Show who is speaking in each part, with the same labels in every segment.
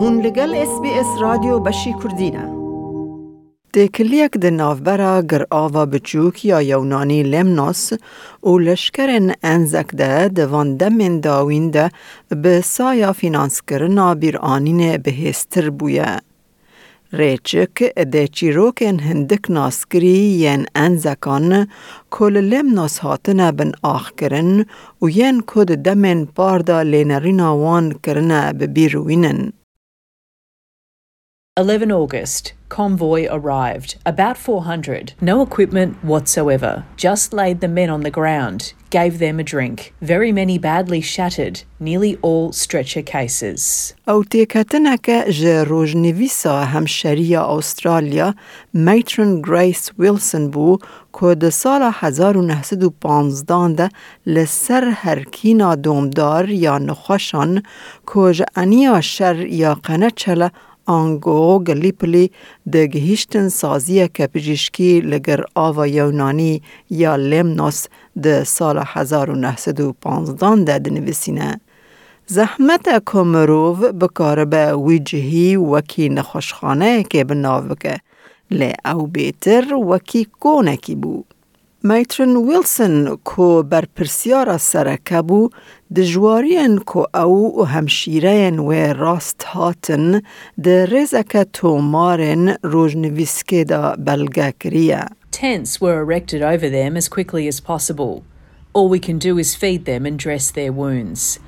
Speaker 1: هون لگل اس بی اس رادیو بشی کردینه دکلیک د نافبرا گر آوا بچوک یا یونانی لمناس و لشکرن انزک ده دوان دمین داوین ده به سایا فینانس کرنا بیر آنین بهستر بویه. ریچک ده چیروکن هندک ناسکری ین انزکان کل لمناس هاتنه بن آخ کرن و ین کد دمین پاردا لینرینا وان کرنه ببیروینن.
Speaker 2: 11 August, convoy arrived, about 400. No equipment whatsoever, just laid the men on the ground, gave them a drink. Very many badly shattered, nearly all stretcher cases.
Speaker 1: Awtêkhatineke ji rojnivîsa hemşeriya Australia, Matron Grace Wilson bû ku di sala 1915 de li ser herkîna domdar ya nixweşan ku ji eniya şer ya qeneçele آنگۆ گلیپلی دەگەهیشتن سازیەکە پزیشکی لەگەر ئاوە یەونانی یا لێمنۆس دە ساڵە 1950 دەدنویسینە. زەحمەتە کۆمەرۆڤ بکارە بە ویجهی وەکی نەخۆشخانەیەکێ بناو بکە لێ ئەو بێتر وەکی کۆنەکی بوو. میترن ویلسون کو بر پرسیارا سرکه بو دجوارین کو او و همشیرین و راست هاتن ده رزک تومارن روژنویسکه دا بلگه کریه.
Speaker 2: Tents were erected over them as quickly as possible. All we can do is feed them and dress their wounds.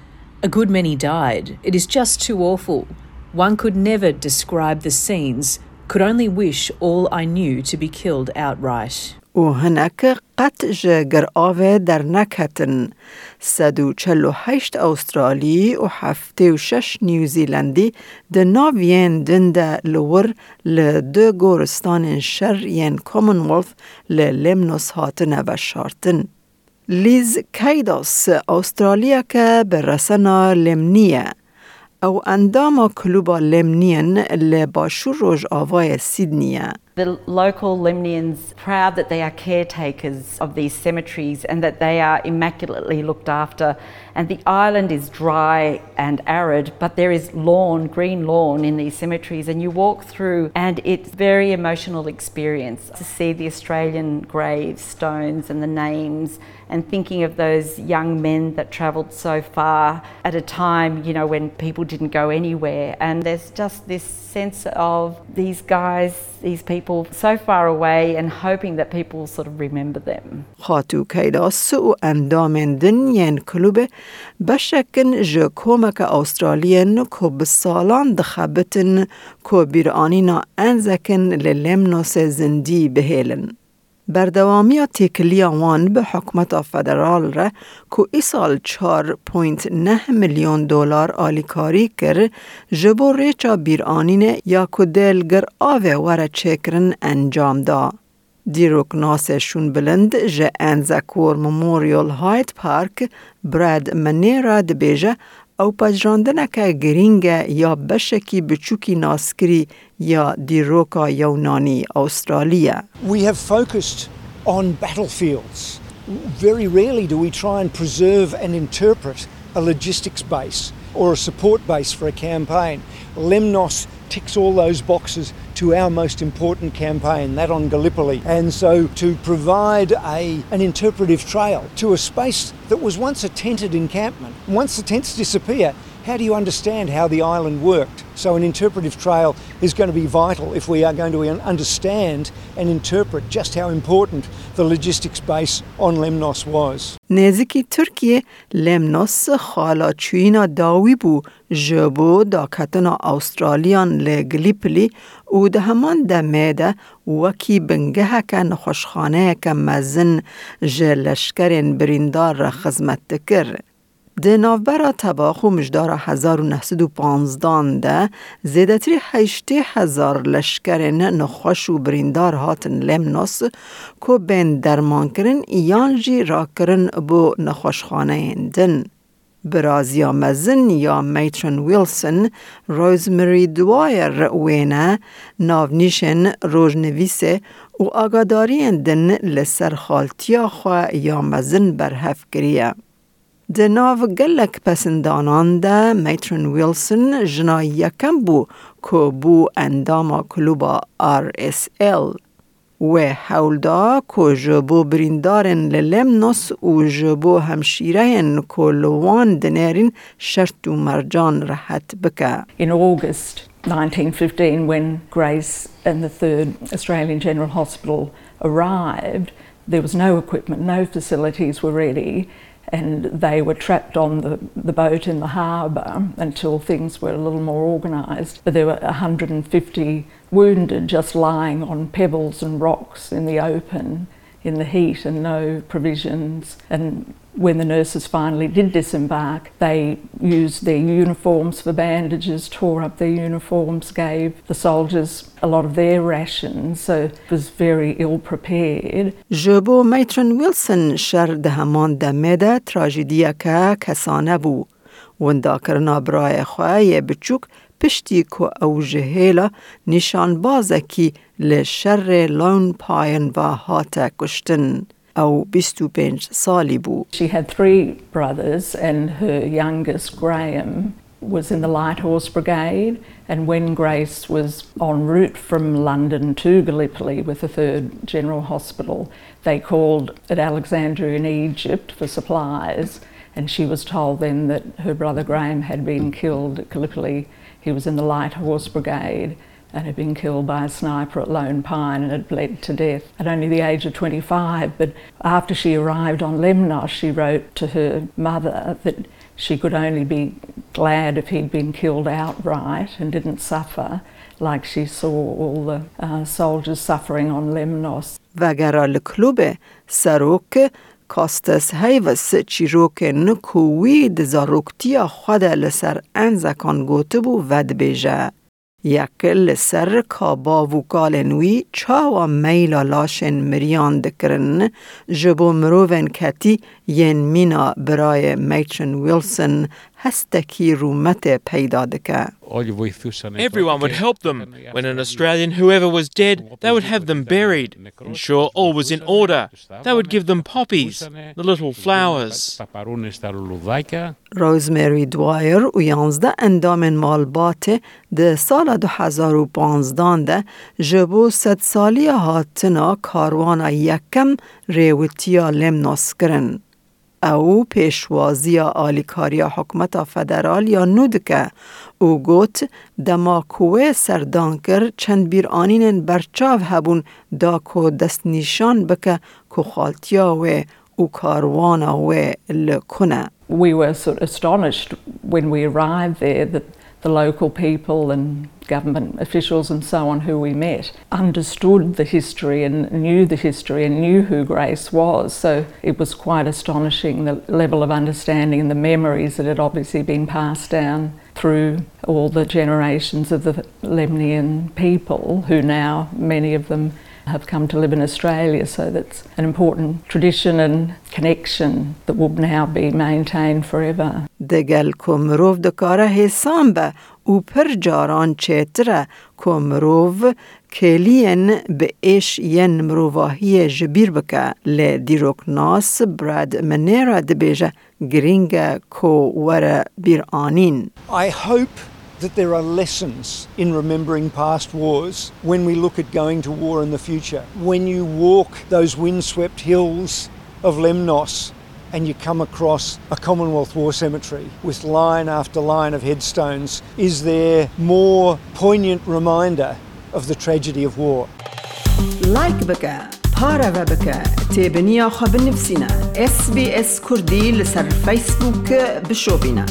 Speaker 2: A good many died. It is just too awful. One could never describe the scenes, could only wish all I knew to be killed outright.
Speaker 1: و هنک قط جگر آوه در نکتن. سدو چلو هشت استرالی و هفته و شش نیوزیلندی ده ناوین دنده لور لدو گورستان شر ین کامنولف للمنوس هاتنه و شارتن. لیز کیداس استرالیا که به رسنا لمنیه او اندام کلوبا لمنین لباشور روژ آوای سیدنیه.
Speaker 3: The local Lemnians proud that they are caretakers of these cemeteries and that they are immaculately looked after. And the island is dry and arid, but there is lawn, green lawn in these cemeteries, and you walk through, and it's very emotional experience to see the Australian gravestones and the names, and thinking of those young men that travelled so far at a time, you know, when people didn't go anywhere. And there's just this sense of these guys, these people so far away, and hoping that people sort of remember them.
Speaker 1: خاتو کیداس و اندام دن ین کلوب بشکن جه کومک استرالین که بسالان دخبتن که بیرانینا انزکن للمنوس زندی بهیلن. بردوامی تیکلیا وان به حکمت فدرال را که ای سال 4.9 میلیون دلار آلیکاری کر جبو ریچا بیرانین یا که دلگر آوه وره چکرن انجام دا. دیروک ناسشون بلند جه انزکور مموریال هایت پارک براد منیرا دبیجه او پجراندنک گرینگ یا بشکی بچوکی ناسکری یا دیروکا یونانی استرالیا.
Speaker 4: We have focused on battlefields. Very rarely do we try and preserve and interpret a logistics base or a support base for a campaign. Lemnos ticks all those boxes to our most important campaign, that on Gallipoli. And so to provide a, an interpretive trail to a space that was once a tented encampment, once the tents disappear, how do you understand how the island worked? So, an interpretive trail is going to be vital if we are going to understand and interpret just how important the logistics base on Lemnos was.
Speaker 1: نزدیکی ترکیه لمنوس خالا چوینا داوی بو جبو دا کتنا استرالیان لگلیپلی و ده همان دمه ده وکی بنگه که نخوشخانه که مزن جلشکرین بریندار را خزمت دکر. ده نوبرا تباخ و مجدار 1915 ده زیدتری هشتی هزار لشکرین نخوش و بریندار هاتن لمنوس که بین درمان کرن ایان جی را کرن بو نخوشخانه دن. برازیا مزن یا میترن ویلسون روزمری دوایر وینه ناونیشن روژنویسه و آگاداری دن لسر خالتیا خواه یا مزن برهف کریه. De de Matron Wilson jina yekem bû ku bû endama kluba RSL. Wê ku ji bo li Lemnos û ji bo ku li wan dinêrin şert û mercan rehet bike.
Speaker 5: In August 1915, when Grace and the Third Australian General Hospital arrived, there was no equipment, no facilities were ready and they were trapped on the, the boat in the harbour until things were a little more organised. But there were 150 wounded just lying on pebbles and rocks in the open in the heat and no provisions. And when the nurses finally did disembark, they used their uniforms for bandages, tore up their uniforms, gave the soldiers a lot of their rations, so it was very ill prepared.
Speaker 1: جبو میترن ویلسون شر ده همان دمه ده تراجیدیا که کسانه بو. وندا کرنا برای خواه بچوک پشتی که او جهیلا نشان بازکی لشر لون پاین و هات کشتن. او 25 سالی بو.
Speaker 5: She had three brothers and her youngest, Graham, was in the Light Horse Brigade and when Grace was en route from London to Gallipoli with the 3rd General Hospital, they called at Alexandria in Egypt for supplies and she was told then that her brother Graham had been killed at Gallipoli. He was in the Light Horse Brigade and had been killed by a sniper at Lone Pine and had bled to death at only the age of 25. But after she arrived on Lemnos, she wrote to her mother that she could only be glad if he'd been killed outright and didn't suffer like she saw all the uh, soldiers suffering on Lemnos.
Speaker 1: وگرا لکلوب سروک کاستس هیوس چیروک نکووی دزاروکتیا خود لسر انزکان گوته بو ود بیجه. یکل سر کابا و کالنوی چاوا میلا لاشن مریان دکرن جبو مروون کتی ین مینا برای میترن ویلسون هستکی رومت پیدا دکه.
Speaker 6: Everyone would help them. When an Australian, whoever was dead, they would have them buried. Ensure all was in order. They would give them poppies, the little flowers.
Speaker 1: روزمری دوایر و یانزده اندام مالبات ده سال دو هزار و پانزدان ده جبو ست سالی هاتنا کاروان یکم ریوتیا لمناس کرن. او پیشوازی آلیکاریا حکمت فدرال یا نودکه او گوت دما کوه سردان کر چند بیر آنین برچاو هبون دا کو دست نشان بکه کو خالتیا و او کاروانا و لکنه.
Speaker 5: We were sort of astonished when we arrived there that the local people and government officials and so on who we met understood the history and knew the history and knew who Grace was. So it was quite astonishing the level of understanding and the memories that had obviously been passed down through all the generations of the Lemnian people who now, many of them, have come to live in Australia, so that's an important tradition and connection that will now be maintained forever.
Speaker 1: دگل کمروف دکاره حسام به او پر جاران چتره کمروف کلین به ایش ین مروواهی جبیر بکه لی دیروک ناس براد منیرا دبیجه گرینگ کو وره بیر آنین.
Speaker 4: I hope that there are lessons in remembering past wars when we look at going to war in the future. When you walk those windswept hills of Lemnos and you come across a Commonwealth War cemetery with line after line of headstones, is there more poignant reminder of the tragedy of war?
Speaker 1: لایک بکه پاره و بکه تیبنیا خواب نفسینا اس بی اس کردی لسر فیسبوک بشو بینه